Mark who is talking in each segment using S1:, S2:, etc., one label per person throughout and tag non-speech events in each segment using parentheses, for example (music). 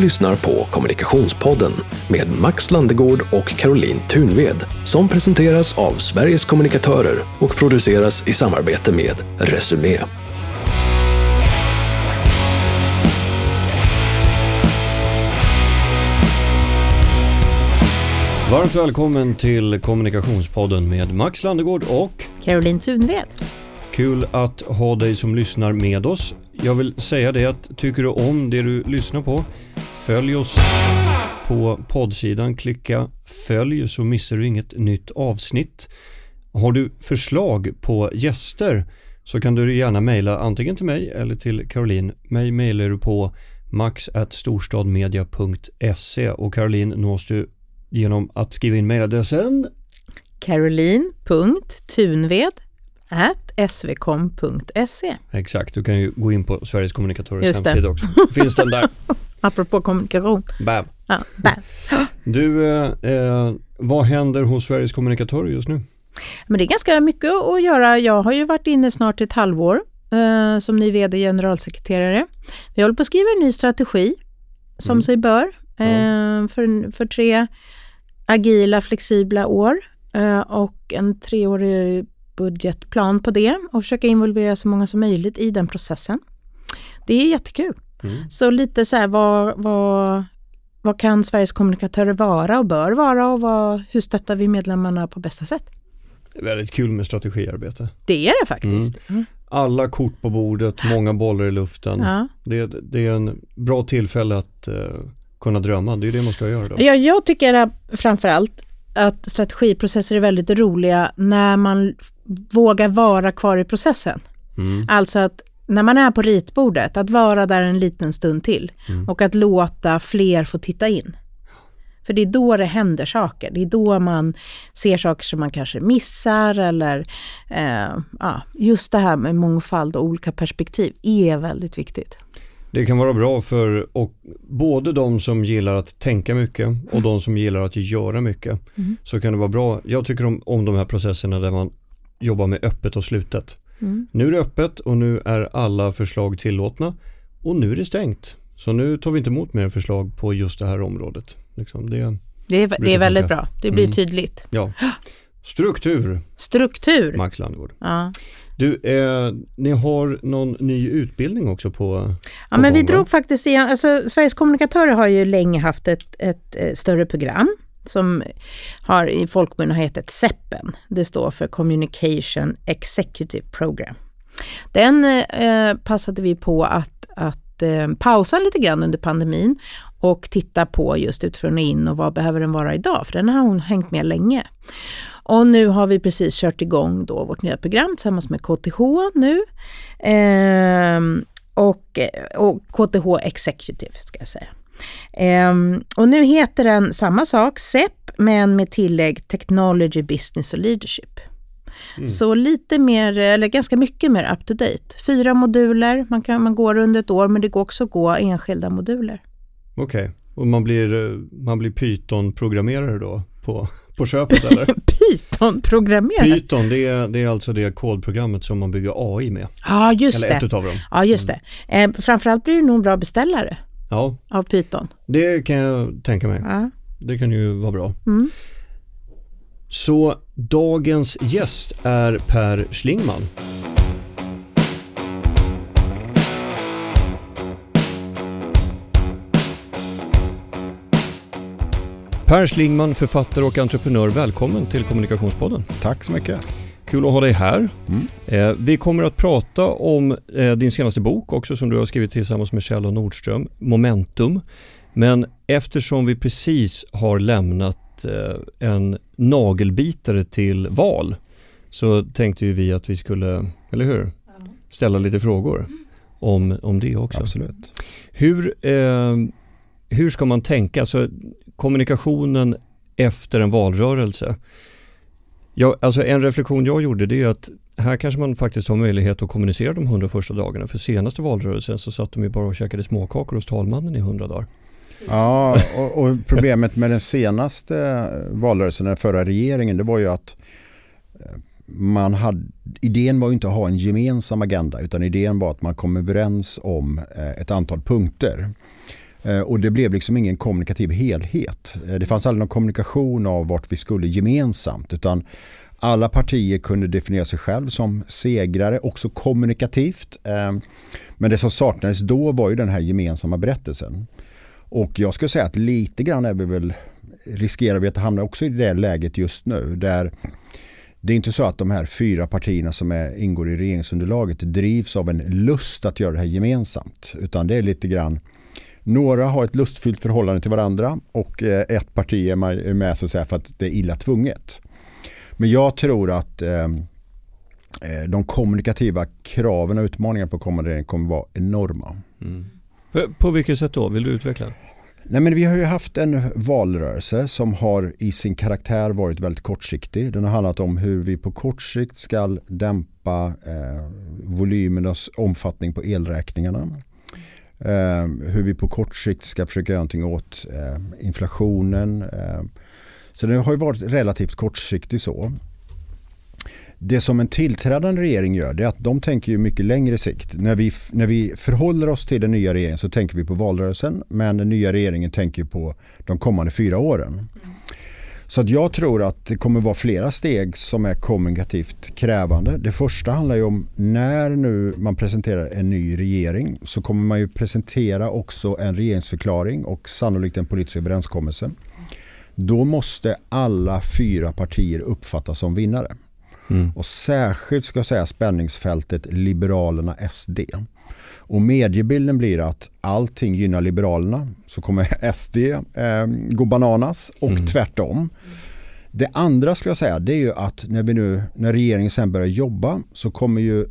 S1: lyssnar på Kommunikationspodden med Max Landegård och Caroline Tunved som presenteras av Sveriges kommunikatörer och produceras i samarbete med Resumé.
S2: Varmt välkommen till Kommunikationspodden med Max Landegård och
S3: Caroline Tunved.
S2: kul att ha dig som lyssnar med oss. Jag vill säga det att tycker du om det du lyssnar på, följ oss på poddsidan. Klicka följ så missar du inget nytt avsnitt. Har du förslag på gäster så kan du gärna mejla antingen till mig eller till Caroline. Mig mejlar du på max.storstadmedia.se och Caroline nås du genom att skriva in mejladressen
S3: Caroline.tunved svkom.se
S2: Exakt, du kan ju gå in på Sveriges kommunikatörers hemsida också. Finns den där. (laughs)
S3: Apropå kommunikation.
S2: Bam.
S3: Ja, där. (gasps)
S2: Du, eh, eh, vad händer hos Sveriges kommunikatörer just nu?
S3: Men det är ganska mycket att göra. Jag har ju varit inne snart ett halvår eh, som ny vd generalsekreterare. Vi håller på att skriva en ny strategi som
S2: Mm.
S3: sig bör eh, för, för tre agila, flexibla år eh, och en treårig budgetplan på det och försöka involvera så många som möjligt i den processen. Det är jättekul.
S2: Mm.
S3: Så lite så här, vad, vad, vad kan Sveriges kommunikatörer vara och bör vara och vad, hur stöttar vi medlemmarna på bästa sätt?
S2: Det är väldigt kul med strategiarbete.
S3: Det är det faktiskt. Mm.
S2: Alla kort på bordet, många bollar i luften.
S3: Ja.
S2: Det, det är en bra tillfälle att eh, kunna drömma. Det är det man ska göra då.
S3: Ja, jag tycker framförallt att strategiprocesser är väldigt roliga när man vågar vara kvar i processen.
S2: Mm.
S3: Alltså att när man är på ritbordet, att vara där en liten stund till
S2: Mm.
S3: och att låta fler få titta in. För det är då det händer saker. Det är då man ser saker som man kanske missar eller eh, ja, just det här med mångfald och olika perspektiv är väldigt viktigt.
S2: Det kan vara bra för och, både de som gillar att tänka mycket och de som gillar att göra mycket.
S3: Mm.
S2: Så kan det vara bra. Jag tycker om, om de här processerna där man jobbar med öppet och slutet.
S3: Mm.
S2: Nu är det öppet och nu är alla förslag tillåtna och nu är det stängt. Så nu tar vi inte emot mer förslag på just det här området. Liksom det,
S3: Det är, det är väldigt
S2: funka.
S3: bra. Det blir
S2: Mm.
S3: tydligt.
S2: ja. Struktur,
S3: Struktur.
S2: Max Landgård.
S3: Ja.
S2: Du, eh, ni har någon ny utbildning också på
S3: Ja,
S2: på
S3: men vi drog faktiskt igen, alltså Sveriges kommunikatörer har ju länge haft ett, ett, eh, större program som har i folkmun har hetat SEPen. Det står för Communication Executive Program. Den eh, passade vi på att, att eh, pausa lite grann under pandemin och titta på just utifrån och in och vad behöver den vara idag? För den har hon hängt med länge. Och nu har vi precis kört igång då vårt nya program tillsammans med KTH nu. Eh, och, och KTH Executive ska jag säga. Ehm, och nu heter den samma sak, SEP, men med tillägg Technology, Business och Leadership.
S2: Mm.
S3: Så lite mer, eller ganska mycket mer up to date. Fyra moduler, man, kan, man går under ett år men det går också att gå enskilda moduler.
S2: Okej, och man blir, eh, man blir Python-programmerare då på, på köpet eller? (laughs)
S3: Python-programmerare.
S2: Python, det är, det är alltså det kodprogrammet som man bygger AI med.
S3: Ja, just
S2: eller
S3: det.
S2: ett utav dem.
S3: Ja, just det. Eh, framförallt blir du nog en bra beställare
S2: Ja,
S3: av Python.
S2: det kan jag tänka mig.
S3: Ja.
S2: Det kan ju vara bra.
S3: Mm.
S2: Så dagens gäst är Per Schlingman. Per Schlingman, författare och entreprenör. Välkommen till Kommunikationspodden.
S4: Tack så mycket.
S2: Kul att ha dig här.
S4: Mm.
S2: Eh, vi kommer att prata om eh, din senaste bok också som du har skrivit tillsammans med Kjell och Nordström, Momentum. Men eftersom vi precis har lämnat eh, en nagelbitare till val så tänkte ju vi att vi skulle, eller hur, ställa lite frågor om, om det också.
S4: Absolut.
S2: Hur, eh, hur ska man tänka? Alltså, kommunikationen efter en valrörelse. Ja, alltså en reflektion jag gjorde det är att här kanske man faktiskt har möjlighet att kommunicera de hundra första dagarna. För senaste valrörelsen så satt de ju bara och käkade småkakor hos talmannen i hundra dagar.
S4: Ja, och, och problemet med den senaste valrörelsen, den förra regeringen, det var ju att eh, man hade, idén var ju inte att ha en gemensam agenda utan idén var att man kom överens om eh, ett antal punkter. Eh, och det blev liksom ingen kommunikativ helhet. Eh, det fanns aldrig någon kommunikation av vart vi skulle gemensamt utan alla partier kunde definiera sig själv som segrare, också kommunikativt. Eh, men det som saknades då var ju den här gemensamma berättelsen. Och jag skulle säga att lite grann är vi väl, riskerar vi att hamna också i det läget just nu. Där det är inte så att de här fyra partierna som är, ingår i regeringsunderlaget drivs av en lust att göra det här gemensamt. Utan det är lite grann några har ett lustfyllt förhållande till varandra och eh, ett parti är med så att säga för att det är illa tvunget. Men jag tror att eh, eh, de kommunikativa kraven och utmaningarna på kommande regering kommer vara enorma. Mm.
S2: På vilket sätt då? Vill du utveckla?
S4: Nej, men vi har ju haft en valrörelse som har i sin karaktär varit väldigt kortsiktig. Den har handlat om hur vi på kort sikt ska dämpa eh, volymernas omfattning på elräkningarna. Eh, hur vi på kort sikt ska försöka göra någonting åt eh, inflationen. Eh, så det har ju varit relativt kortsiktigt så. Det som en tillträdande regering gör det är att de tänker ju mycket längre sikt. När vi, när vi förhåller oss till den nya regeringen så tänker vi på valrörelsen men den nya regeringen tänker på de kommande fyra åren. Så att jag tror att det kommer vara flera steg som är kommunikativt krävande. Det första handlar ju om när nu man presenterar en ny regering så kommer man ju presentera också en regeringsförklaring och sannolikt en politisk överenskommelse. Då måste alla fyra partier uppfattas som vinnare. Mm. Och särskilt ska jag säga spänningsfältet Liberalerna SD. Och mediebilden blir att allting gynnar Liberalerna så kommer (laughs) SD eh, gå bananas och mm. tvärtom. Det andra skulle jag säga det är ju att när, vi nu, när regeringen sen börjar jobba så kommer ju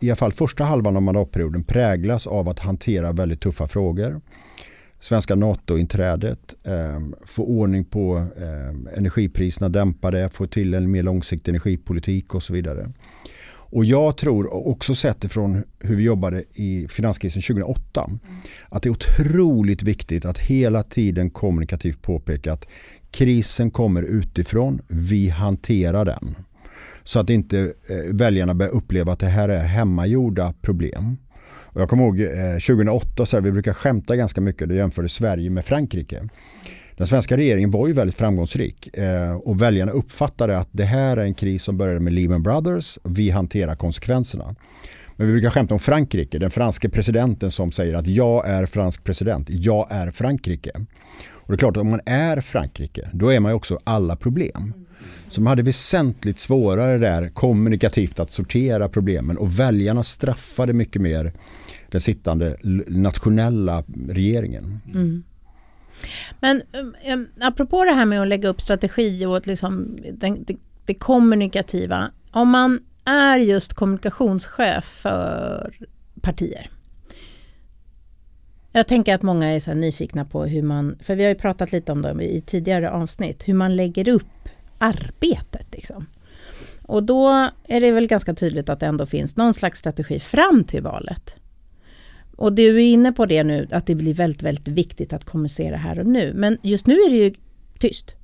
S4: i alla fall första halvan av mandatperioden präglas av att hantera väldigt tuffa frågor. Svenska NATO-inträdet, eh, få ordning på eh, energipriserna, dämpa det, få till en mer långsiktig energipolitik och så vidare. Och jag tror också sett ifrån hur vi jobbade i finanskrisen 2008 mm. att det är otroligt viktigt att hela tiden kommunikativt påpeka att krisen kommer utifrån, vi hanterar den. Så att inte eh, väljarna börjar uppleva att det här är hemmagjorda problem. Och jag kommer ihåg eh, 2008, så här, vi brukar skämta ganska mycket, och jämförde Sverige med Frankrike. Den svenska regeringen var ju väldigt framgångsrik eh, och väljarna uppfattade att det här är en kris som började med Lehman Brothers. Vi hanterar konsekvenserna. Men vi brukar skämta om Frankrike, den franske presidenten som säger att jag är fransk president, jag är Frankrike. Och det är klart att om man är Frankrike, då är man ju också alla problem. Så man hade väsentligt svårare där kommunikativt att sortera problemen och väljarna straffade mycket mer den sittande nationella regeringen. Mm.
S3: Men um, um, apropå det här med att lägga upp strategi och liksom det, det, det kommunikativa. Om man är just kommunikationschef för partier. Jag tänker att många är så nyfikna på hur man, för vi har ju pratat lite om det i tidigare avsnitt, hur man lägger upp arbetet. Liksom. Och då är det väl ganska tydligt att det ändå finns någon slags strategi fram till valet. Och du är inne på det nu, att det blir väldigt, väldigt viktigt att kommunicera här och nu. Men just nu är det ju tyst.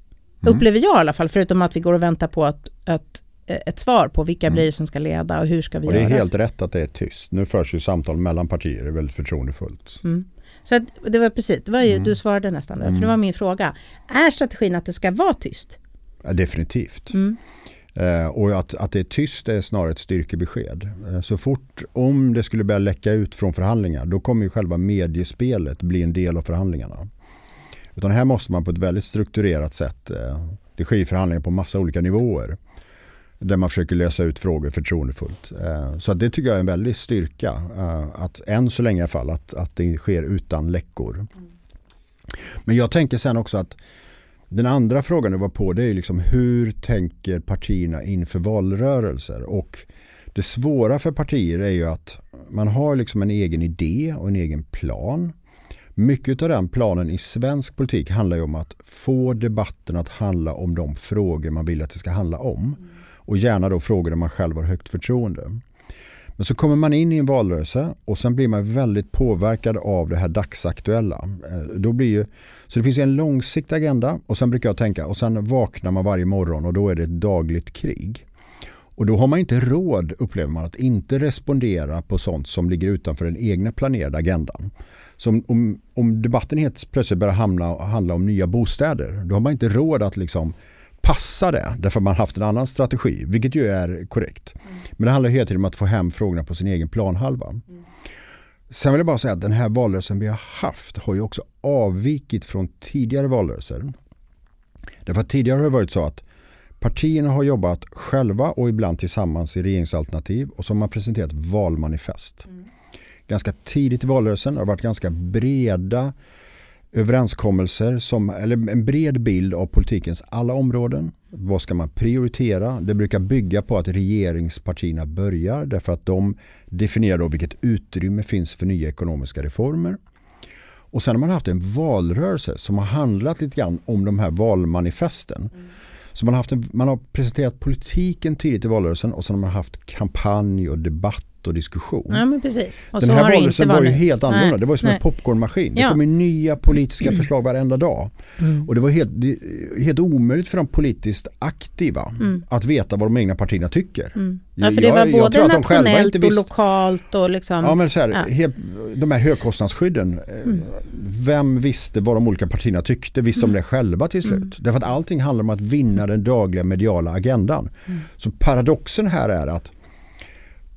S3: Mm. Upplever jag i alla fall, förutom att vi går och väntar på att, att eh, ett svar på vilka mm. blir det som ska leda och hur ska vi
S4: och göra.
S3: Det
S4: är helt rätt att det är tyst. Nu förs ju samtal mellan partier, det är väldigt förtroendefullt. Mm.
S3: Så det var precis, det var ju, mm. du svarade nästan, för det var mm. min fråga. Är strategin att det ska vara tyst?
S4: Ja, definitivt. Mm. Eh, och att, att det är tyst är snarare ett styrkebesked. Eh, så fort om det skulle börja läcka ut från förhandlingar då kommer ju själva mediespelet bli en del av förhandlingarna. Utan här måste man på ett väldigt strukturerat sätt, eh, det sker förhandlingar på massa olika nivåer där man försöker lösa ut frågor förtroendefullt. Så det tycker jag är en väldig styrka, att än så länge i alla fall, att, att det sker utan läckor. Men jag tänker sen också att den andra frågan du var på det är liksom hur tänker partierna inför valrörelser? Och det svåra för partier är ju att man har liksom en egen idé och en egen plan. Mycket av den planen i svensk politik handlar ju om att få debatten att handla om de frågor man vill att det ska handla om. Och gärna då frågor där man själv har högt förtroende. Men så kommer man in i en valrörelse och sen blir man väldigt påverkad av det här dagsaktuella. Eh, då blir ju, så det finns en långsiktig agenda och sen brukar jag tänka och sen vaknar man varje morgon och då är det ett dagligt krig. Och då har man inte råd, upplever man, att inte respondera på sånt som ligger utanför den egna planerade agendan. Så om, om, om debatten helt plötsligt börjar hamna, handla om nya bostäder, då har man inte råd att liksom passa det därför att man haft en annan strategi, vilket ju är korrekt. Mm. Men det handlar hela tiden om att få hem frågorna på sin egen planhalva. Mm. Sen vill jag bara säga att den här valrörelsen vi har haft har ju också avvikit från tidigare valrörelser. Därför att tidigare har det varit så att partierna har jobbat själva och ibland tillsammans i regeringsalternativ och så har man presenterat valmanifest. Mm. Ganska tidigt i valrörelsen har det varit ganska breda överenskommelser, som, eller en bred bild av politikens alla områden. Vad ska man prioritera? Det brukar bygga på att regeringspartierna börjar därför att de definierar då vilket utrymme finns för nya ekonomiska reformer. Och sen har man haft en valrörelse som har handlat lite grann om de här valmanifesten. Mm. Så man har, haft en, man har presenterat politiken tidigt i valrörelsen och sen har man haft kampanj och debatt och diskussion.
S3: Ja, men precis. Och
S4: Den här valrörelsen var ju helt annorlunda. Nej, det var ju som nej. en popcornmaskin. Ja. Det kom ju nya politiska mm. förslag varenda dag. Mm. Och det var helt, helt omöjligt för de politiskt aktiva mm. att veta vad de egna partierna tycker.
S3: Mm. Ja, för det var jag, både jag nationellt och lokalt och liksom.
S4: Ja, men så här, ja. helt, de här högkostnadsskydden. Eh, mm. Vem visste vad de olika partierna tyckte? Visste de mm. det själva till slut? Därför att allting handlar om att vinna den dagliga mediala agendan. Så paradoxen här är att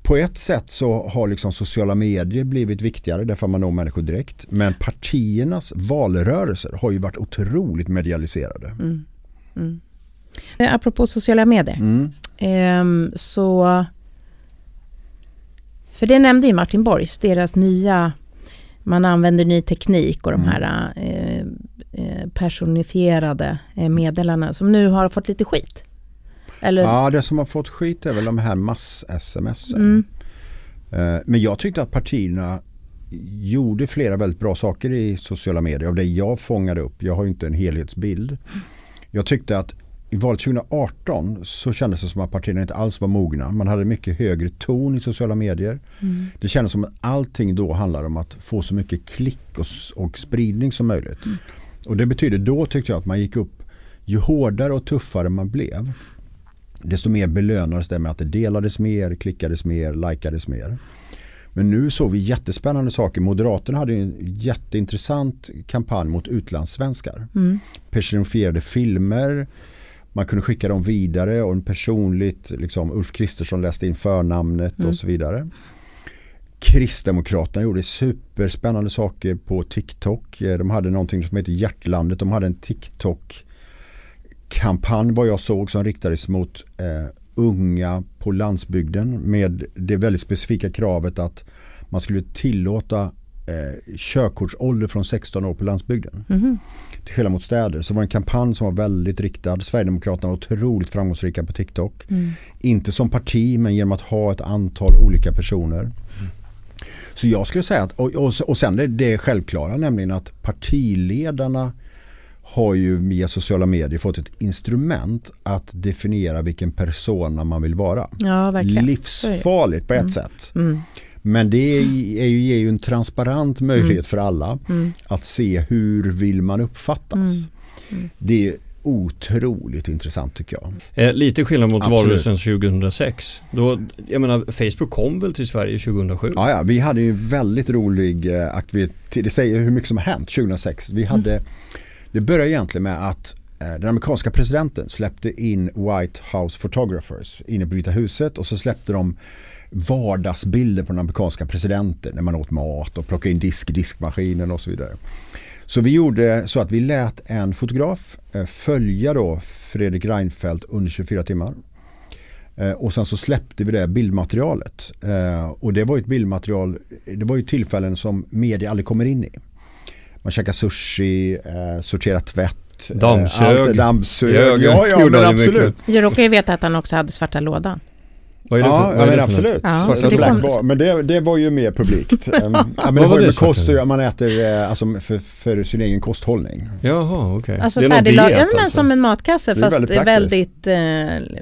S4: på ett sätt så har liksom sociala medier blivit viktigare därför man når människor direkt. Men partiernas valrörelser har ju varit otroligt medialiserade. Mm.
S3: Mm. Eh, apropå sociala medier. Mm. Um, så för det nämnde ju Martin Borgs, deras nya, man använder ny teknik och de mm. här eh, eh, personifierade meddelarna som nu har fått lite skit.
S4: Eller? Ja, det som har fått skit är väl de här mass-sms. Mm. Eh, men jag tyckte att partierna gjorde flera väldigt bra saker i sociala medier av det jag fångade upp. Jag har ju inte en helhetsbild. Jag tyckte att i valet 2018 så kändes det som att partierna inte alls var mogna. Man hade mycket högre ton i sociala medier. Mm. Det kändes som att allting då handlade om att få så mycket klick och, och spridning som möjligt. Mm. Och det betyder då tyckte jag att man gick upp ju hårdare och tuffare man blev desto mer belönades det med att det delades mer, klickades mer, likades mer. Men nu såg vi jättespännande saker. Moderaterna hade en jätteintressant kampanj mot utlandssvenskar. Mm. Personifierade filmer, man kunde skicka dem vidare och en personligt, liksom, Ulf Kristersson läste in förnamnet mm. och så vidare. Kristdemokraterna gjorde superspännande saker på TikTok. De hade någonting som heter Hjärtlandet. De hade en TikTok kampanj vad jag såg som riktades mot eh, unga på landsbygden med det väldigt specifika kravet att man skulle tillåta eh, körkortsålder från 16 år på landsbygden. Mm. Till skillnad mot städer. Så det var en kampanj som var väldigt riktad. Sverigedemokraterna var otroligt framgångsrika på TikTok. Mm. Inte som parti men genom att ha ett antal olika personer. Mm. Så jag skulle säga att, och, och, och sen det, det självklara nämligen att partiledarna har ju via sociala medier fått ett instrument att definiera vilken persona man vill vara.
S3: Ja,
S4: Livsfarligt på ett mm. sätt. Mm. Men det är ju, ger ju en transparent möjlighet mm. för alla mm. att se hur vill man uppfattas. Mm. Mm. Det är otroligt intressant tycker jag.
S2: Eh, lite skillnad mot valrörelsen 2006. Då, jag menar, Facebook kom väl till Sverige 2007?
S4: Ja, ja vi hade ju väldigt rolig eh, aktivitet. Det säger hur mycket som har hänt 2006. Vi hade det började egentligen med att eh, den amerikanska presidenten släppte in White House Photographers inne på Vita huset och så släppte de vardagsbilder på den amerikanska presidenten när man åt mat och plockade in disk i diskmaskinen och så vidare. Så vi gjorde så att vi lät en fotograf eh, följa då Fredrik Reinfeldt under 24 timmar. Eh, och sen så släppte vi det bildmaterialet. Och det var ett bildmaterial, det var ju tillfällen som media aldrig kommer in i. Man käkar sushi, eh, sorterar tvätt.
S2: Eh, dammsög.
S4: dammsög. Ja, ja men absolut.
S3: Jag råkar ju veta att han också hade svarta lådan.
S4: Vad är det för, ja, vad är det men absolut. Ja, det Black Men det, det var ju mer publikt. (laughs) um, ja, men det ju med kost att man äter eh, alltså, för, för, sin egen kosthållning.
S2: Jaha, okej. Okay.
S3: Alltså färdiglagad alltså. som en matkasse fast väldigt, väldigt, eh,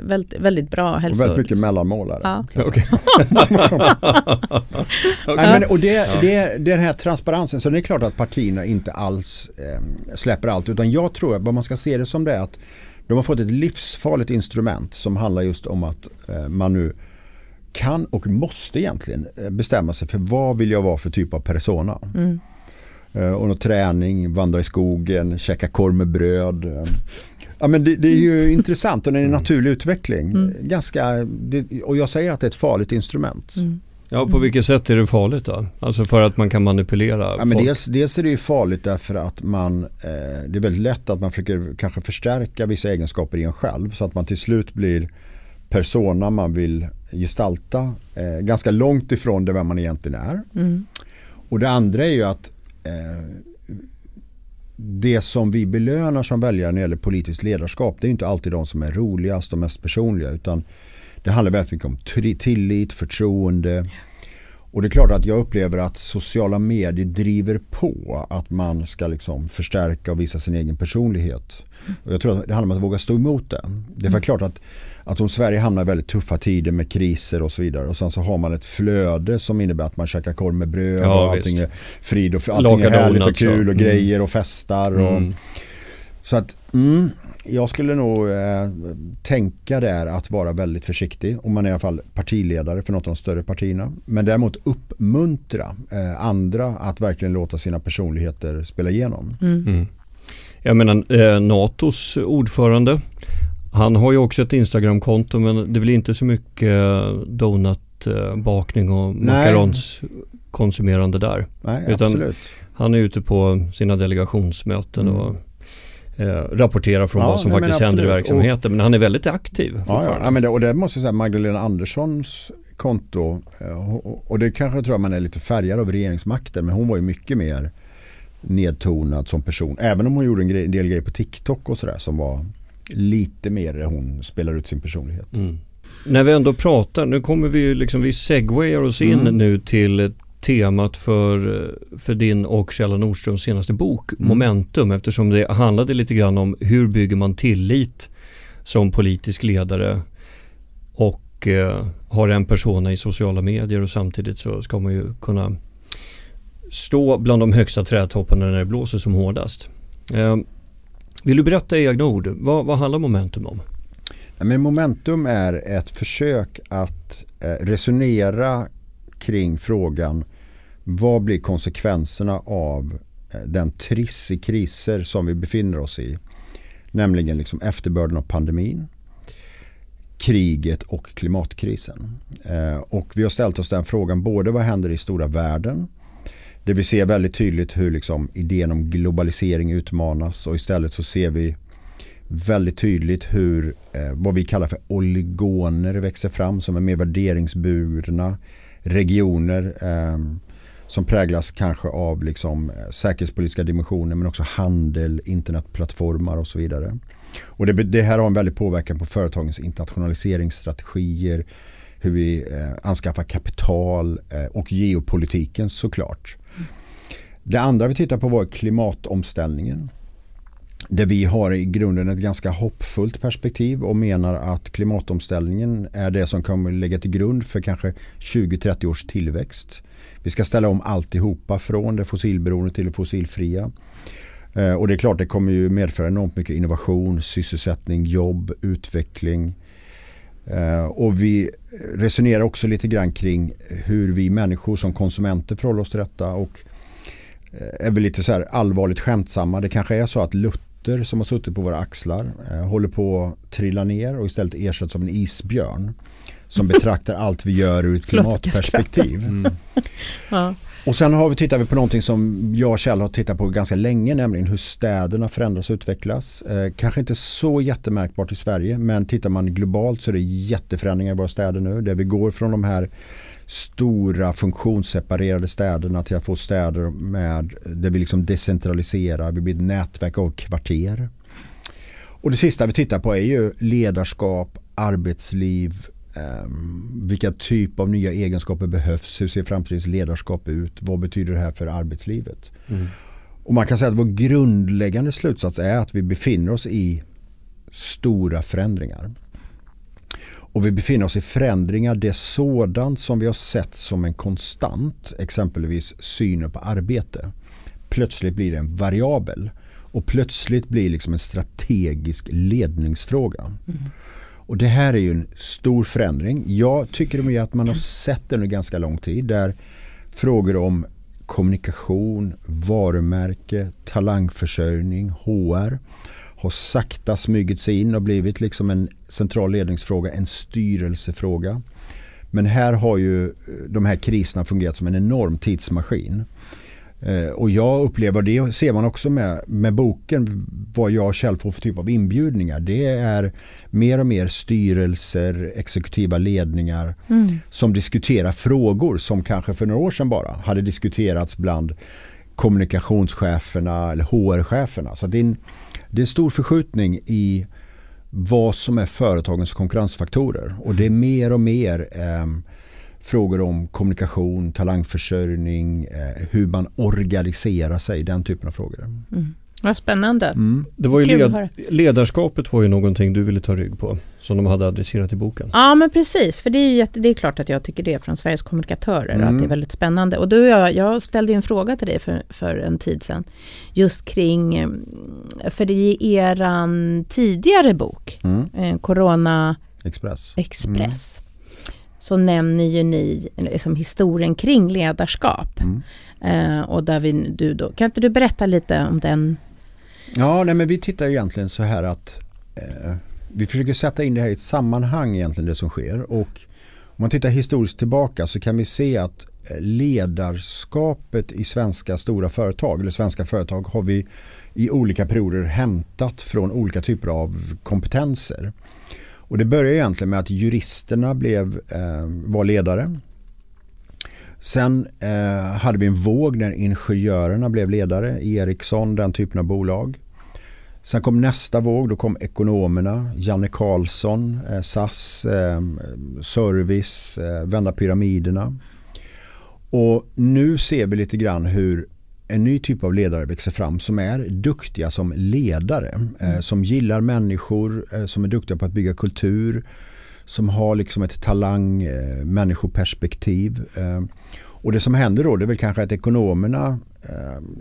S3: väldigt, väldigt bra hälso...
S4: Och väldigt mycket mellanmålare. Ja. Okay. (laughs) Nej, men, och det, det, den här transparensen, så det är klart att partierna inte alls eh, släpper allt utan jag tror att vad man ska se det som det är att De har fått ett livsfarligt instrument som handlar just om att eh, man nu kan och måste egentligen eh, bestämma sig för vad vill jag vara för typ av persona. Mm. Och någon träning, vandra i skogen, käka korv med bröd. Ja, men det, det är ju intressant och det är en mm. naturlig utveckling. Mm. Ganska, det, och jag säger att det är ett farligt instrument. Mm.
S2: Ja, på vilket sätt är det farligt då? Alltså för att man kan manipulera
S4: ja, men dels, dels är det ju farligt därför att man, eh, det är väldigt lätt att man försöker kanske förstärka vissa egenskaper i en själv så att man till slut blir persona man vill gestalta eh, ganska långt ifrån det vem man egentligen är. Mm. Och det andra är ju att eh, det som vi belönar som väljare när det gäller politiskt ledarskap det är inte alltid de som är roligast och mest personliga utan det handlar väldigt mycket om tillit, förtroende. Och det är klart att jag upplever att sociala medier driver på att man ska liksom förstärka och visa sin egen personlighet. Och jag tror att det handlar om att våga stå emot det. Det är mm. klart att, att om Sverige hamnar i väldigt tuffa tider med kriser och så vidare och sen så har man ett flöde som innebär att man käkar korv med bröd ja, och allting visst. är frid och allting är härligt och kul och mm. grejer och festar. Och, mm. Så att mm, jag skulle nog eh, tänka där att vara väldigt försiktig om man är i alla fall partiledare för något av de större partierna. Men däremot uppmuntra eh, andra att verkligen låta sina personligheter spela igenom. Mm. Mm.
S2: Jag menar eh, NATOs ordförande han har ju också ett Instagramkonto men det blir inte så mycket eh, donutbakning och macarons konsumerande där.
S4: Nej, Utan absolut.
S2: Han är ute på sina delegationsmöten mm. och eh, rapporterar från ja, vad som faktiskt händer i verksamheten. Men han är väldigt aktiv.
S4: Ja, ja. men det, och det måste jag säga, Magdalena Anderssons konto eh, och det kanske tror jag man är lite färgad av regeringsmakten men hon var ju mycket mer nedtonad som person. Även om hon gjorde en, grej, en del grejer på TikTok och sådär som var lite mer hon spelar ut sin personlighet. Mm.
S2: När vi ändå pratar, nu kommer vi liksom, vi segwayar oss in mm. nu till temat för, för din och Kjell Nordströms senaste bok mm. Momentum eftersom det handlade lite grann om hur bygger man tillit som politisk ledare och eh, har en persona i sociala medier och samtidigt så ska man ju kunna stå bland de högsta trädtopparna när det blåser som hårdast. Eh, vill du berätta i egna ord, vad, vad handlar Momentum om?
S4: Men momentum är ett försök att eh, resonera kring frågan vad blir konsekvenserna av eh, den triss i kriser som vi befinner oss i? Nämligen liksom efterbörden av pandemin, kriget och klimatkrisen. Eh, och vi har ställt oss den frågan både vad händer i stora världen där vi ser väldigt tydligt hur liksom idén om globalisering utmanas och istället så ser vi väldigt tydligt hur eh, vad vi kallar för oligoner växer fram som är mer värderingsburna regioner eh, som präglas kanske av liksom eh, säkerhetspolitiska dimensioner men också handel, internetplattformar och så vidare. Och det, det, här har en väldig påverkan på företagens internationaliseringsstrategier, hur vi eh, anskaffar kapital eh, och geopolitiken såklart. Det andra vi tittar på var klimatomställningen. Där vi har i grunden ett ganska hoppfullt perspektiv och menar att klimatomställningen är det som kommer lägga till grund för kanske 20-30 års tillväxt. Vi ska ställa om alltihopa från det fossilberoende till det fossilfria. Eh, och det är klart det kommer ju medföra enormt mycket innovation, sysselsättning, jobb, utveckling. Eh, och vi resonerar också lite grann kring hur vi människor som konsumenter förhåller oss till detta. Och eh, är väl lite så här allvarligt skämtsamma. Det kanske är så att Luther som har suttit på våra axlar håller på att trilla ner och istället ersätts av en isbjörn som betraktar allt vi gör ur ett (laughs) klimatperspektiv. Mm. ja. Och sen har vi, tittar vi på någonting som jag och Kjell har tittat på ganska länge, nämligen hur städerna förändras och utvecklas. Eh, kanske inte så jättemärkbart i Sverige, men tittar man globalt så är det jätteförändringar i våra städer nu. Där vi går från de här stora funktionsseparerade städerna till att få städer med, där vi liksom decentraliserar, vi blir ett nätverk av kvarter. Och det sista vi tittar på är ju ledarskap, arbetsliv, Um, vilka typ av nya egenskaper behövs? Hur ser framtidens ledarskap ut? Vad betyder det här för arbetslivet? Mm. Och man kan säga att vår grundläggande slutsats är att vi befinner oss i stora förändringar. Och vi befinner oss i förändringar, det är sådant som vi har sett som en konstant, exempelvis synen på arbete. Plötsligt blir det en variabel. och plötsligt blir liksom en strategisk ledningsfråga. Mm. Och det här är ju en stor förändring. Jag tycker att man har sett det under ganska lång tid där frågor om kommunikation, varumärke, talangförsörjning, HR har sakta smugit sig in och blivit liksom en central ledningsfråga, en styrelsefråga. Men här har ju de här kriserna fungerat som en enorm tidsmaskin. Eh, och jag upplever, det ser man också med, med boken, vad jag själv får för typ av inbjudningar. Det är mer och mer styrelser, exekutiva ledningar mm. som diskuterar frågor som kanske för några år sedan bara hade diskuterats bland kommunikationscheferna eller HR-cheferna. Så det är, en, det är stor förskjutning i vad som är företagens konkurrensfaktorer. Och det är mer och mer eh, frågor om kommunikation, talangförsörjning, eh, hur man organiserar sig, den typen av frågor.
S3: Mm. Vad spännande. Mm.
S2: Det var ju led, ledarskapet var ju någonting du ville ta rygg på som de hade adresserat i boken.
S3: Ja men precis, för det är, ju, det är klart att jag tycker det från Sveriges kommunikatörer mm. att det är mm. väldigt spännande. Och då jag, jag ställde ju en fråga till dig för, för en tid sedan just kring, eh, för det är eran tidigare bok, mm. eh, Corona
S4: Express.
S3: Express. Så nämner ju ni liksom historien kring ledarskap. Mm. Eh, och där vi, du då, kan inte du berätta lite om den?
S4: Ja, nej, men vi tittar egentligen så här att eh, vi försöker sätta in det här i ett sammanhang egentligen det som sker. Och om man tittar historiskt tillbaka så kan vi se att eh, ledarskapet i svenska stora företag eller svenska företag har vi i olika perioder hämtat från olika typer av kompetenser. Och det började egentligen med att juristerna blev, eh, var ledare. Sen eh, hade vi en våg när ingenjörerna blev ledare, Ericsson, den typen av bolag. Sen kom nästa våg, då kom ekonomerna, Janne Karlsson, eh, SAS, eh, Service, eh, Vända pyramiderna. Och nu ser vi lite grann hur en ny typ av ledare växer fram som är duktiga som ledare. Mm. som gillar människor, som är duktiga på att bygga kultur. Som har liksom ett talang, människoperspektiv. Och det som händer då det är väl kanske att ekonomerna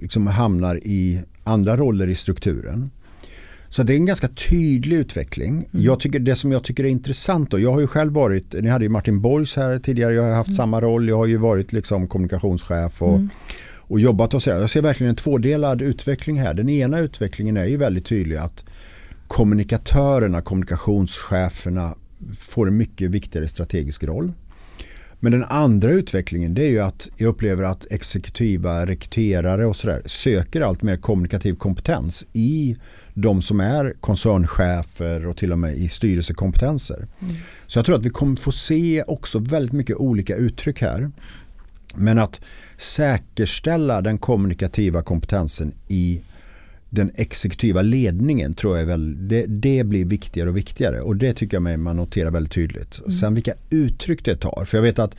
S4: liksom hamnar i andra roller i strukturen. Så det är en ganska tydlig utveckling. Mm. Jag tycker, det som jag tycker är intressant då, jag har ju själv varit, ni hade ju Martin Borgs här tidigare, jag har haft mm. samma roll, jag har ju varit liksom kommunikationschef och mm och jobbat och så. Jag ser verkligen en tvådelad utveckling här. Den ena utvecklingen är ju väldigt tydlig att kommunikatörerna, kommunikationscheferna får en mycket viktigare strategisk roll. Men den andra utvecklingen det är ju att jag upplever att exekutiva rekryterare och sådär söker allt mer kommunikativ kompetens i de som är koncernchefer och till och med i styrelsekompetenser. Mm. Så jag tror att vi kommer få se också väldigt mycket olika uttryck här. Men att säkerställa den kommunikativa kompetensen i den exekutiva ledningen tror jag väl, det, det blir viktigare och viktigare och det tycker jag man noterar väldigt tydligt. Mm. Sen vilka uttryck det tar, för jag vet att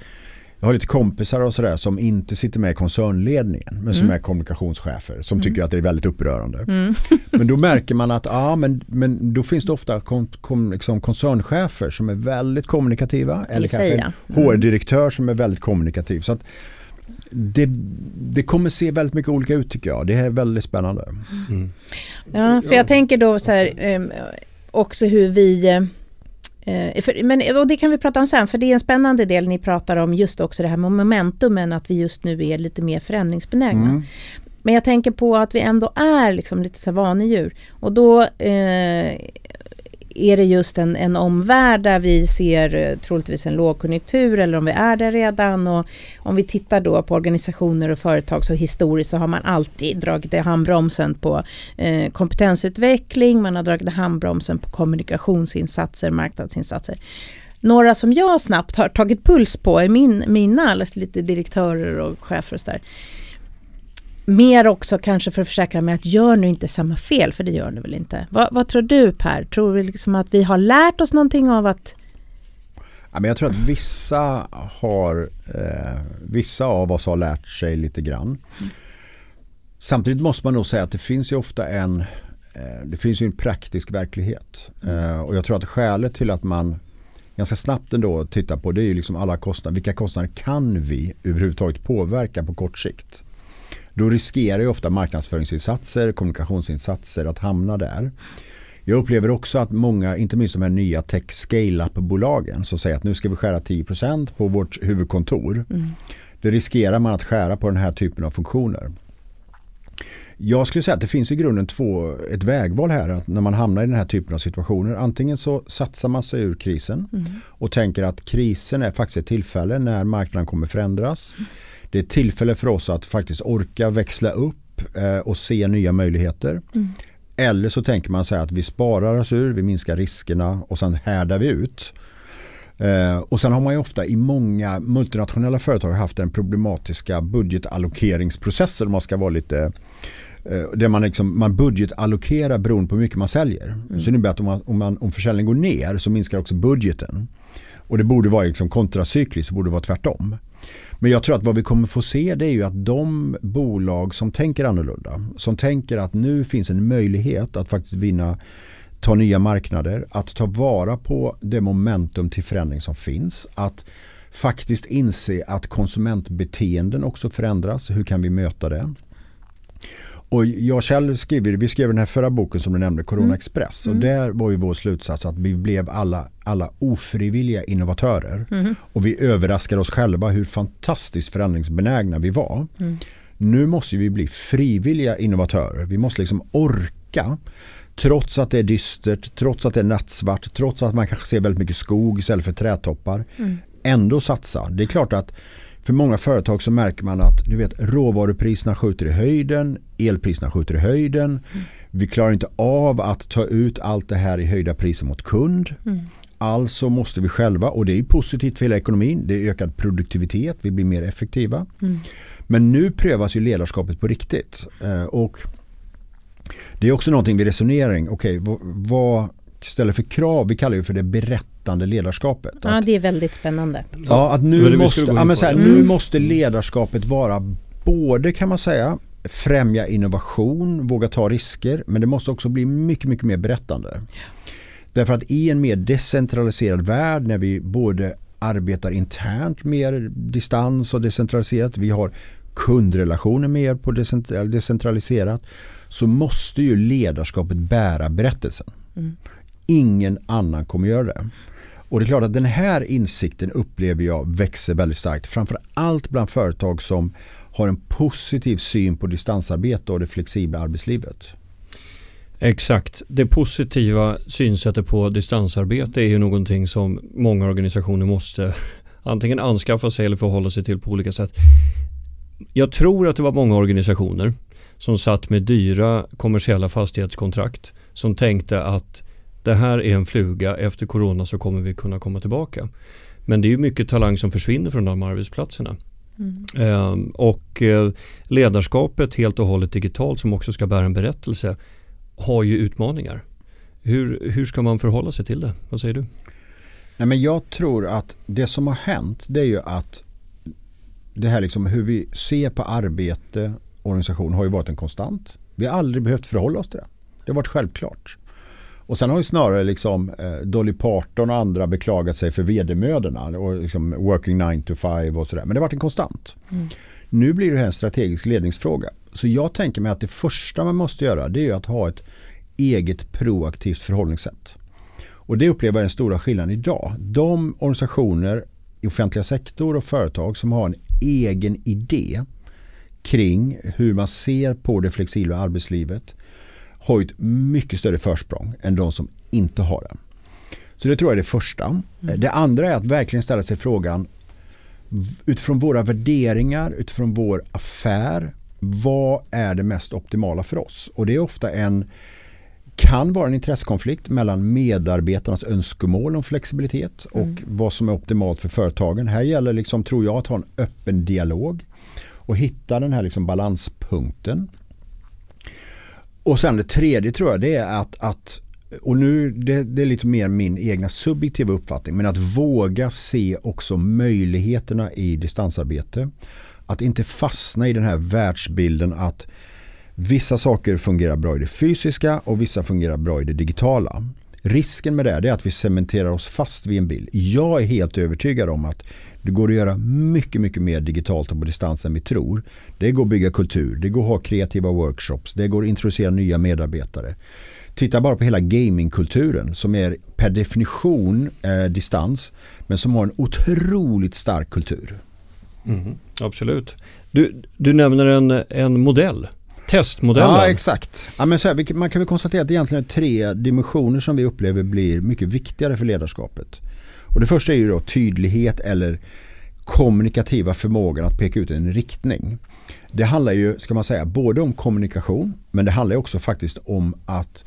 S4: jag har lite kompisar och sådär som inte sitter med i koncernledningen men som mm. är kommunikationschefer som mm. tycker att det är väldigt upprörande. Mm. (laughs) men då märker man att ja, men, men då finns det ofta kom, kom, liksom koncernchefer som är väldigt kommunikativa eller kanske en HR-direktör mm. som är väldigt kommunikativ. Så att det, det kommer se väldigt mycket olika ut tycker jag. Det är väldigt spännande.
S3: Mm. Ja, för jag tänker då så här ehm, också hur vi eh, för, men, och det kan vi prata om sen, för det är en spännande del ni pratar om just också det här med momentumen, att vi just nu är lite mer förändringsbenägna. Mm. Men jag tänker på att vi ändå är liksom lite så vanedjur. Och då eh, är det just en, en omvärld där vi ser eh, troligtvis en lågkonjunktur eller om vi är där redan. Och om vi tittar då på organisationer och företag så historiskt så har man alltid dragit i handbromsen på eh, kompetensutveckling, man har dragit i handbromsen på kommunikationsinsatser, marknadsinsatser. Några som jag snabbt har tagit puls på är min, mina, lite direktörer och chefer och sådär mer också kanske för att försäkra mig att gör nu inte samma fel, för det gör ni väl inte. Vad, vad tror du Per? Tror du liksom att vi har lärt oss någonting av att
S4: Ja, men jag tror att vissa, har, eh, vissa av oss har lärt sig lite grann. Mm. Samtidigt måste man nog säga att det finns ju ofta en, eh, det finns ju en praktisk verklighet. Mm. Eh, och jag tror att skälet till att man ganska snabbt ändå tittar på det är ju liksom alla kostnader. Vilka kostnader kan vi överhuvudtaget påverka på kort sikt? Då riskerar ju ofta marknadsföringsinsatser, kommunikationsinsatser att hamna där. Jag upplever också att många, inte minst de här nya tech scale-up-bolagen som säger att nu ska vi skära 10% på vårt huvudkontor. Mm. Det riskerar man att skära på den här typen av funktioner. Jag skulle säga att det finns i grunden två, ett vägval här att när man hamnar i den här typen av situationer. Antingen så satsar man sig ur krisen mm. och tänker att krisen är faktiskt ett tillfälle när marknaden kommer förändras. Det är ett tillfälle för oss att faktiskt orka växla upp eh, och se nya möjligheter. Mm. Eller så tänker man sig att vi sparar oss ur, vi minskar riskerna och sen härdar vi ut. Eh, och sen har man ju ofta i många multinationella företag haft den problematiska budgetallokeringsprocessen om man ska vara lite eh, där man, liksom, man budgetallokerar beroende på hur mycket man säljer. Mm. Så det innebär att om, man, om, man, om försäljningen går ner så minskar också budgeten. Och det borde vara liksom kontracykliskt, det borde vara tvärtom. Men jag tror att vad vi kommer få se det är ju att de bolag som tänker annorlunda, som tänker att nu finns en möjlighet att faktiskt vinna ta nya marknader, att ta vara på det momentum till förändring som finns, att faktiskt inse att konsumentbeteenden också förändras. Hur kan vi möta det? Och jag själv skriver, vi skrev den här förra boken som du nämnde, Corona mm. Express. Mm. Och där var ju vår slutsats att vi blev alla, alla ofrivilliga innovatörer. Mm. Och vi överraskade oss själva hur fantastiskt förändringsbenägna vi var. Mm. Nu måste vi bli frivilliga innovatörer. Vi måste liksom orka Trots att det är dystert, trots att det är nattsvart, trots att man kanske ser väldigt mycket skog istället för trädtoppar. Mm. Ändå satsa. Det är klart att för många företag så märker man att du vet, råvarupriserna skjuter i höjden, elpriserna skjuter i höjden. Mm. Vi klarar inte av att ta ut allt det här i höjda priser mot kund. Mm. Alltså måste vi själva, och det är positivt för hela ekonomin, det är ökad produktivitet, vi blir mer effektiva. Mm. Men nu prövas ju ledarskapet på riktigt. Eh, och det är också någonting vid resonering. Okej, okay, vad ställer för krav? Vi kallar det för det berättande ledarskapet.
S3: Ja, det är väldigt spännande.
S4: Ja, att nu, måste, ja, men så här, nu måste ledarskapet vara både kan man säga främja innovation, våga ta risker, men det måste också bli mycket, mycket mer berättande. Därför att i en mer decentraliserad värld när vi både arbetar internt mer distans och decentraliserat, vi har kundrelationer mer på decentraliserat så måste ju ledarskapet bära berättelsen. Mm. Ingen annan kommer göra det. Och det är klart att den här insikten upplever jag växer väldigt starkt. Framför allt bland företag som har en positiv syn på distansarbete och det flexibla arbetslivet.
S2: Exakt. Det positiva synsättet på distansarbete är ju någonting som många organisationer måste (laughs) antingen anskaffa sig eller förhålla sig till på olika sätt. Jag tror att det var många organisationer som satt med dyra kommersiella fastighetskontrakt som tänkte att det här är en fluga, efter corona så kommer vi kunna komma tillbaka. Men det är ju mycket talang som försvinner från de arbetsplatserna. Mm. Ehm, och eh, ledarskapet helt och hållet digitalt som också ska bära en berättelse har ju utmaningar. Hur, hur ska man förhålla sig till det? Vad säger du?
S4: Nej, men jag tror att det som har hänt det är ju att det här liksom hur vi ser på arbete organisation har ju varit en konstant. Vi har aldrig behövt förhålla oss till det. Det har varit självklart. Och sen har ju snarare liksom eh, Dolly Parton och andra beklagat sig för vedermödorna och liksom working 9 to 5 och sådär. Men det har varit en konstant. Mm. Nu blir det här en strategisk ledningsfråga. Så jag tänker mig att det första man måste göra det är att ha ett eget proaktivt förhållningssätt. Och det upplever jag den stora skillnaden idag. De organisationer i offentliga sektor och företag som har en egen idé kring hur man ser på det flexibla arbetslivet har ett mycket större försprång än de som inte har det. Så det tror jag är det första. Mm. Det andra är att verkligen ställa sig frågan utifrån våra värderingar, utifrån vår affär, vad är det mest optimala för oss? Och det är ofta en kan vara en intressekonflikt mellan medarbetarnas önskemål om flexibilitet och mm. vad som är optimalt för företagen. Här gäller liksom, tror jag, att ha en öppen dialog och hitta den här liksom balanspunkten. Och sen det tredje tror jag det är att, att och nu det, det är lite mer min egna subjektiva uppfattning, men att våga se också möjligheterna i distansarbete. Att inte fastna i den här världsbilden att vissa saker fungerar bra i det fysiska och vissa fungerar bra i det digitala. Risken med det är att vi cementerar oss fast vid en bild. Jag är helt övertygad om att det går att göra mycket, mycket mer digitalt och på distans än vi tror. Det går att bygga kultur, det går att ha kreativa workshops, det går att introducera nya medarbetare. Titta bara på hela gamingkulturen som är per definition eh, distans men som har en otroligt stark kultur.
S2: Mm, absolut. Du, du nämner en, en modell testmodellen.
S4: Ja, exakt. Ja, men så här, man kan väl konstatera att det egentligen är tre dimensioner som vi upplever blir mycket viktigare för ledarskapet. Och det första är ju då tydlighet eller kommunikativa förmågan att peka ut en riktning. Det handlar ju, ska man säga, både om kommunikation men det handlar också faktiskt om att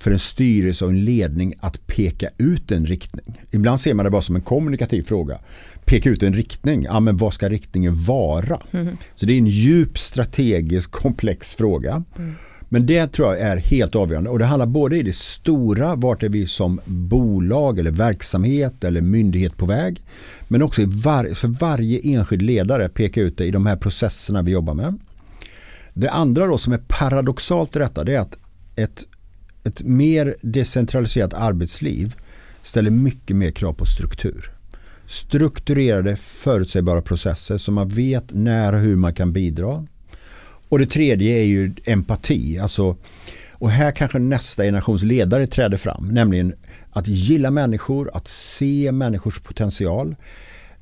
S4: för en styrelse och en ledning att peka ut en riktning. Ibland ser man det bara som en kommunikativ fråga. Peka ut en riktning, ja men vad ska riktningen vara? Mm. Så det är en djup strategisk komplex fråga. Mm. Men det tror jag är helt avgörande och det handlar både i det stora, vart är vi som bolag eller verksamhet eller myndighet på väg. Men också var, för varje enskild ledare peka ut det i de här processerna vi jobbar med. Det andra då som är paradoxalt i detta det är att ett ett mer decentraliserat arbetsliv ställer mycket mer krav på struktur. Strukturerade förutsägbara processer som man vet när och hur man kan bidra. Och det tredje är ju empati. Alltså, och här kanske nästa generations ledare träder fram. Nämligen att gilla människor, att se människors potential.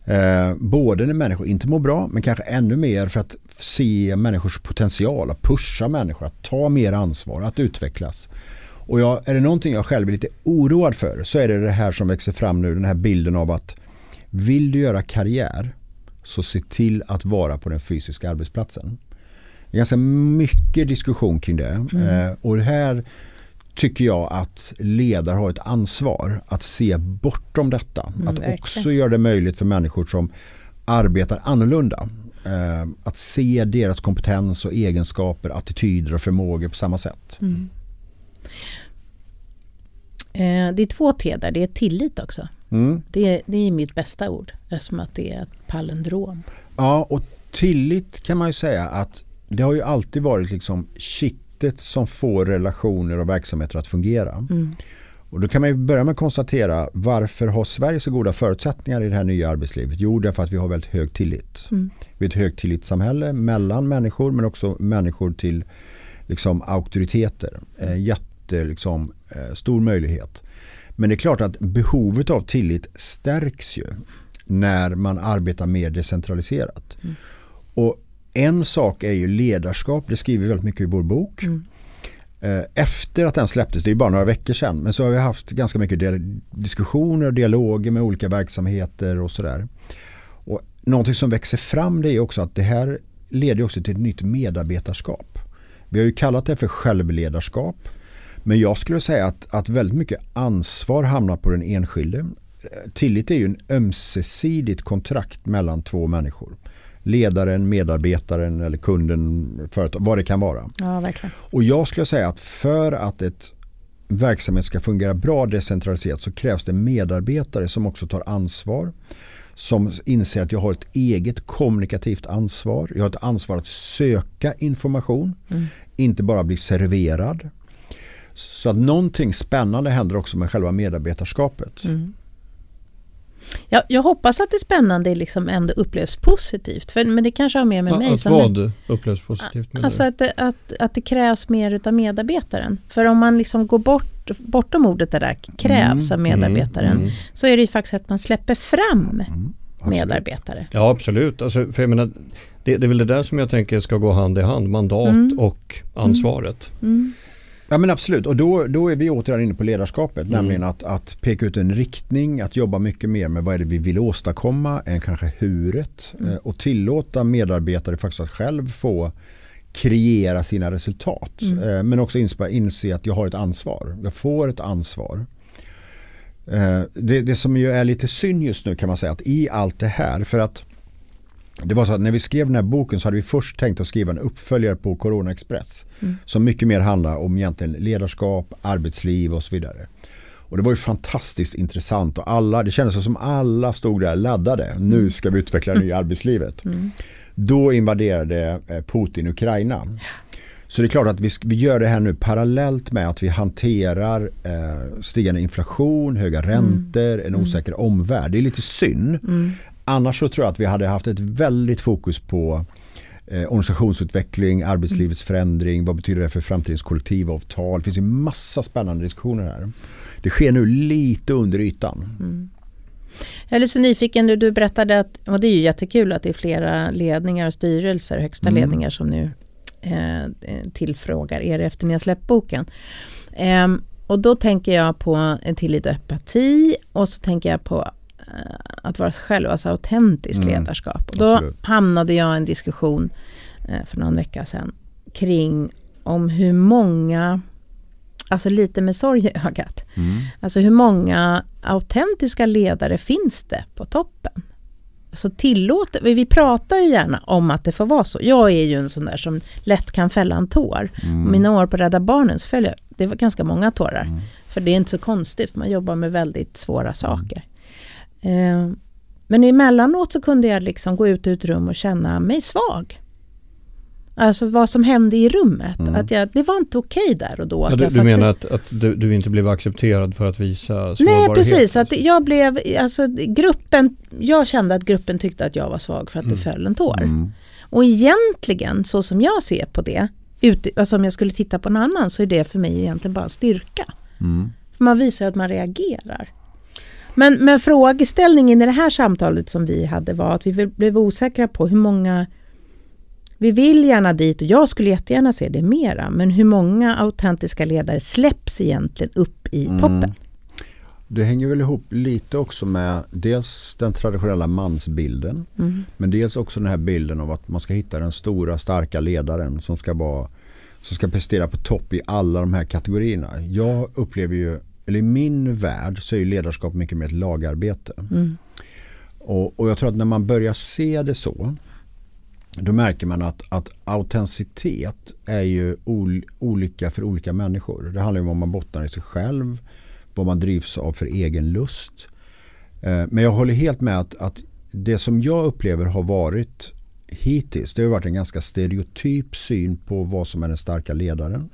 S4: Eh, både när människor inte mår bra men kanske ännu mer för att se människors potential, att pusha människor, att ta mer ansvar, att utvecklas. Och jag, är det någonting jag själv är lite oroad för så är det det här som växer fram nu, den här bilden av att vill du göra karriär så se till att vara på den fysiska arbetsplatsen. Det är ganska mycket diskussion kring det. Mm. Eh, och här tycker jag att ledare har ett ansvar att se bortom detta. Mm, att verkligen. också göra det möjligt för människor som arbetar annorlunda. Eh, att se deras kompetens och egenskaper, attityder och förmågor på samma sätt. Mm.
S3: Eh, det är två T där, det är tillit också. Mm. Det, det är mitt bästa ord eftersom att det är ett palindrom.
S4: Ja, och tillit kan man ju säga att det har ju alltid varit liksom kittet som får relationer och verksamheter att fungera. Mm. Och då kan man ju börja med att konstatera varför har Sverige så goda förutsättningar i det här nya arbetslivet? Jo, därför att vi har väldigt hög tillit. Mm. Vi är ett högtillitssamhälle mellan människor men också människor till liksom, auktoriteter. Eh, jätte, liksom, eh, stor möjlighet. Men det är klart att behovet av tillit stärks ju när man arbetar mer decentraliserat. Mm. Och en sak är ju ledarskap, det skriver vi väldigt mycket i vår bok. Mm. Eh, efter att den släpptes, det är bara några veckor sedan, men så har vi haft ganska mycket diskussioner och dialoger med olika verksamheter och sådär. Och någonting som växer fram det är också att det här leder också till ett nytt medarbetarskap. Vi har ju kallat det för självledarskap. Men jag skulle säga att, att väldigt mycket ansvar hamnar på den enskilde. Tillit är ju en ömsesidigt kontrakt mellan två människor. Ledaren, medarbetaren eller kunden, företag, vad det kan vara.
S3: Ja, verkligen.
S4: Och jag skulle säga att för att ett verksamhet ska fungera bra decentraliserat så krävs det medarbetare som också tar ansvar som inser att jag har ett eget kommunikativt ansvar. Jag har ett ansvar att söka information, mm. inte bara bli serverad. Så att någonting spännande händer också med själva medarbetarskapet. Mm.
S3: Ja, jag hoppas att det spännande liksom ändå upplevs positivt. För, men det kanske har mer med ja, mig.
S2: Att vad upplevs positivt?
S3: Med alltså att det, att, att det krävs mer av medarbetaren. För om man liksom går bort, bortom ordet det där krävs mm, av medarbetaren. Mm, mm. Så är det ju faktiskt att man släpper fram mm, medarbetare.
S2: Ja absolut. Alltså, för jag menar, det, det är väl det där som jag tänker ska gå hand i hand. Mandat mm. och ansvaret.
S4: Ja men absolut och då, då är vi återigen inne på ledarskapet. Mm. Nämligen att, att peka ut en riktning, att jobba mycket mer med vad är det vi vill åstadkomma än kanske huret. Mm. Eh, och tillåta medarbetare faktiskt att själv få kreera sina resultat. Mm. Eh, men också inse att jag har ett ansvar. Jag får ett ansvar. Eh, det, det som ju är lite synd just nu kan man säga att i allt det här för att det var så att när vi skrev den här boken så hade vi först tänkt att skriva en uppföljare på Corona Express. Mm. Som mycket mer handlar om egentligen ledarskap, arbetsliv och så vidare. Och det var ju fantastiskt intressant och alla, det kändes som alla stod där laddade. Mm. Nu ska vi utveckla det nya arbetslivet. Mm. Då invaderade eh, Putin Ukraina. Så det är klart att vi, vi gör det här nu parallellt med att vi hanterar eh, stigande inflation, höga räntor, en osäker omvärld. Det är lite synd. Annars så tror jag att vi hade haft ett väldigt fokus på eh, organisationsutveckling, arbetslivets förändring, vad betyder det för framtidens kollektivavtal. Det finns ju massa spännande diskussioner här. Det sker nu lite under ytan.
S3: Jag är lite så nyfiken, du, du berättade att, och det är ju jättekul att det är flera ledningar och styrelser, högsta
S4: Mm.
S3: ledningar som nu eh, tillfrågar er efter ni har släppt boken. Ehm, och då tänker jag på en tillit och empati och så tänker jag på eh, att vara sig själv, alltså autentiskt
S4: Mm,
S3: ledarskap. Och då
S4: absolut.
S3: hamnade jag i en diskussion eh, för någon vecka sedan kring om hur många, alltså lite med sorg i ögat,
S4: Mm.
S3: Alltså hur många autentiska ledare finns det på toppen? Alltså tillåter, vi pratar ju gärna om att det får vara så. Jag är ju en sån där som lätt kan fälla en tår.
S4: Mm.
S3: Mina år på Rädda Barnen så föll jag, det var ganska många tårar. För det är inte så konstigt, man jobbar med väldigt svåra saker. Eh, men emellanåt så kunde jag liksom gå ut ur ett rum och känna mig svag. Alltså vad som hände i rummet.
S4: Mm.
S3: Att jag, det var inte okej där och då.
S2: Ja, du, du menar att, att du, du inte blev accepterad för att visa sårbarhet?
S3: Nej precis, att
S2: alltså?
S3: jag blev, alltså gruppen, jag kände att gruppen tyckte att jag var svag för att det föll en tår.
S4: Mm.
S3: Och egentligen, så som jag ser på det, ut, alltså om jag skulle titta på en annan så är det för mig egentligen bara en styrka.
S4: Mm.
S3: För man visar att man reagerar. Men, men frågeställningen i det här samtalet som vi hade var att vi blev osäkra på hur många vi vill gärna dit och jag skulle jättegärna se det mera, men hur många autentiska ledare släpps egentligen upp i
S4: Mm.
S3: toppen?
S4: Det hänger väl ihop lite också med dels den traditionella mansbilden
S3: Mm.
S4: men dels också den här bilden av att man ska hitta den stora starka ledaren som ska, vara, som ska prestera på topp i alla de här kategorierna. Jag upplever ju, eller i min värld så är ledarskap mycket mer ett lagarbete.
S3: Mm.
S4: Och, och jag tror att när man börjar se det så då märker man att, att autenticitet är ju ol, olika för olika människor. Det handlar om vad man bottnar i sig själv, vad man drivs av för egen lust. Eh, Men jag håller helt med att, att det som jag upplever har varit hittills, det har varit en ganska stereotyp syn på vad som är den starka ledaren.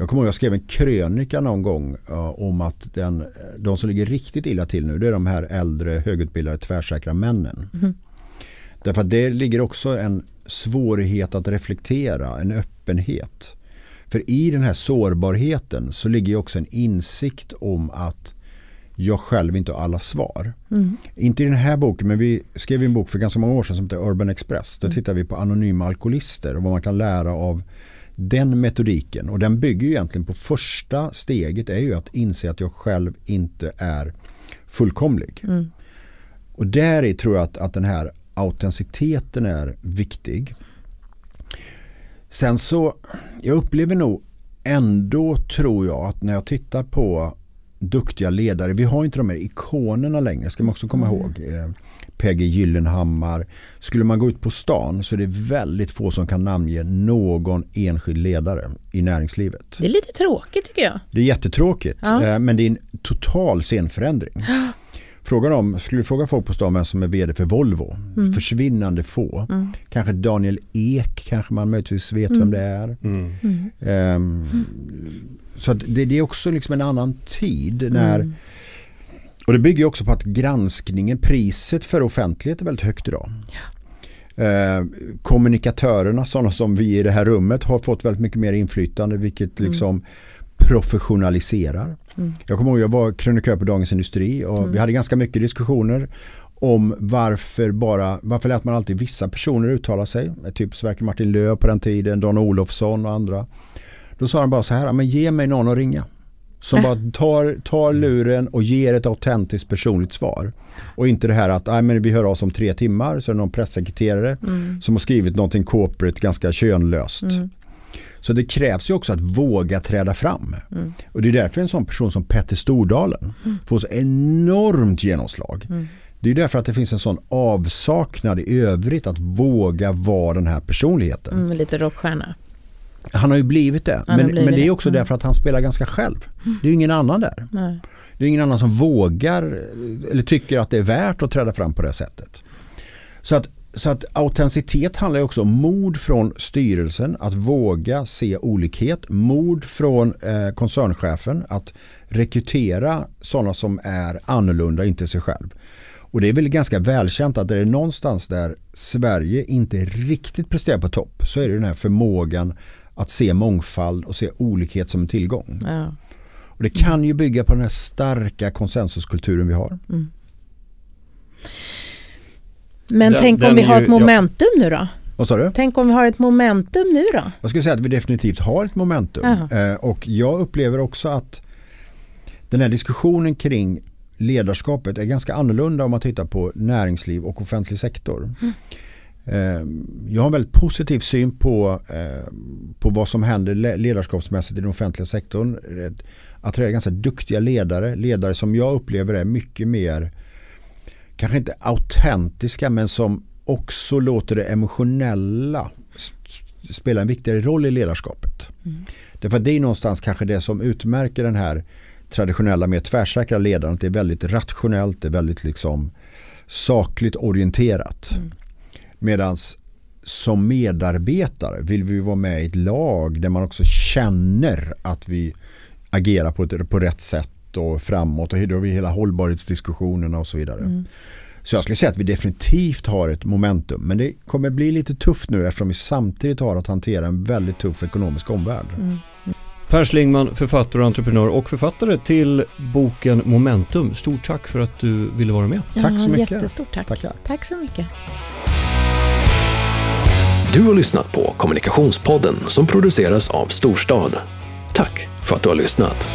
S4: Jag kommer ihåg jag skrev en krönika någon gång eh, om att den, de som ligger riktigt illa till nu det är de här äldre högutbildade tvärsäkra männen. Därför att det ligger också en svårighet att reflektera, en öppenhet. För i den här sårbarheten så ligger också en insikt om att jag själv inte har alla svar.
S3: Mm.
S4: Inte i den här boken men vi skrev en bok för ganska många år sedan som heter Urban Express. Då tittar vi på anonyma alkoholister och vad man kan lära av den metodiken. Och den bygger ju egentligen på första steget är ju att inse att jag själv inte är fullkomlig.
S3: Mm.
S4: Och där tror jag att, att den här autenticiteten är viktig. Sen så, jag upplever nog ändå tror jag att när jag tittar på duktiga ledare, vi har inte de här ikonerna längre, ska man också komma ihåg. PG Gyllenhammar. Skulle man gå ut på stan så är det väldigt få som kan namnge någon enskild ledare i näringslivet.
S3: Det är lite tråkigt tycker jag.
S4: Det är jättetråkigt
S3: Ja.
S4: eh, men det är en total scenförändring. Frågan om, skulle du fråga folk på stan vem som är vd för Volvo,
S3: Mm.
S4: försvinnande få. Kanske Daniel Ek kanske man möjligtvis vet vem det är.
S2: Mm.
S4: Ehm, Så att det, det är också liksom en annan tid när
S3: Mm.
S4: Och det bygger också på att granskningen, priset för offentlighet är väldigt högt idag. Eh, kommunikatörerna, sådana som vi i det här rummet, har fått väldigt mycket mer inflytande vilket liksom professionaliserar.
S3: Mm.
S4: Jag kommer ihåg jag var krönikör på Dagens Industri och vi hade ganska mycket diskussioner om varför bara, varför lät man alltid vissa personer uttala sig. Typ Sverker Martin Löö på den tiden, Don Olofsson och andra. Då sa han bara så här, men ge mig någon att ringa. Som
S3: Äh.
S4: bara tar, tar luren och ger ett autentiskt personligt svar. Och inte det här att Nej, men vi hör oss om tre timmar så är det någon pressekreterare
S3: Mm.
S4: som har skrivit någonting corporate ganska könlöst.
S3: Mm.
S4: Så det krävs ju också att våga träda fram.
S3: Mm.
S4: Och det är därför en sån person som Petter Stordalen får så enormt genomslag.
S3: Mm.
S4: Det är därför att det finns en sån avsaknad i övrigt att våga vara den här personligheten.
S3: Mm, lite rockstjärna.
S4: Han har ju blivit det. Men,
S3: blivit
S4: men det är
S3: det.
S4: också
S3: Mm.
S4: därför att han spelar ganska själv. Det är ju ingen annan där.
S3: Nej.
S4: Det är ingen annan som vågar eller tycker att det är värt att träda fram på det sättet. Så att så att autenticitet handlar också om mod från styrelsen att våga se olikhet. Mod från eh, koncernchefen att rekrytera sådana som är annorlunda, inte sig själv. Och det är väl ganska välkänt att det är någonstans där Sverige inte riktigt presterar på topp så är det den här förmågan att se mångfald och se olikhet som en tillgång.
S3: Ja.
S4: Och det kan ju bygga på den här starka konsensuskulturen vi har.
S3: Mm. Men
S2: Den-
S3: tänk om vi har
S2: ju-
S3: ett momentum nu då?
S4: Vad sa du?
S3: Tänk om vi har ett momentum nu då?
S4: Jag skulle säga att vi definitivt har ett momentum. Eh, och jag upplever också att den här diskussionen kring ledarskapet är ganska annorlunda om man tittar på näringsliv och offentlig sektor. Eh, Jag har en väldigt positiv syn på, eh, på vad som händer le- ledarskapsmässigt i den offentliga sektorn. Att attrahera ganska duktiga ledare, ledare som jag upplever är mycket mer, kanske inte autentiska men som också låter det emotionella spela en viktigare roll i ledarskapet. Därför att det är någonstans kanske det som utmärker den här traditionella mer tvärsäkra ledaren. Att det är väldigt rationellt, det är väldigt liksom sakligt orienterat. Medan som medarbetare vill vi vara med i ett lag där man också känner att vi agerar på, ett, på rätt sätt och framåt och då har vi hela hållbarhetsdiskussionerna och så vidare. Så jag skulle säga att vi definitivt har ett momentum men det kommer bli lite tufft nu eftersom vi samtidigt har att hantera en väldigt tuff ekonomisk omvärld.
S2: Per Schlingman, författare och entreprenör och författare till boken Momentum. Stort tack för att du ville vara med.
S4: Tack så mycket.
S3: Jättestort tack.
S4: Tackar.
S3: Tack så mycket.
S1: Du har lyssnat på Kommunikationspodden som produceras av Storstad. Tack för att du har lyssnat.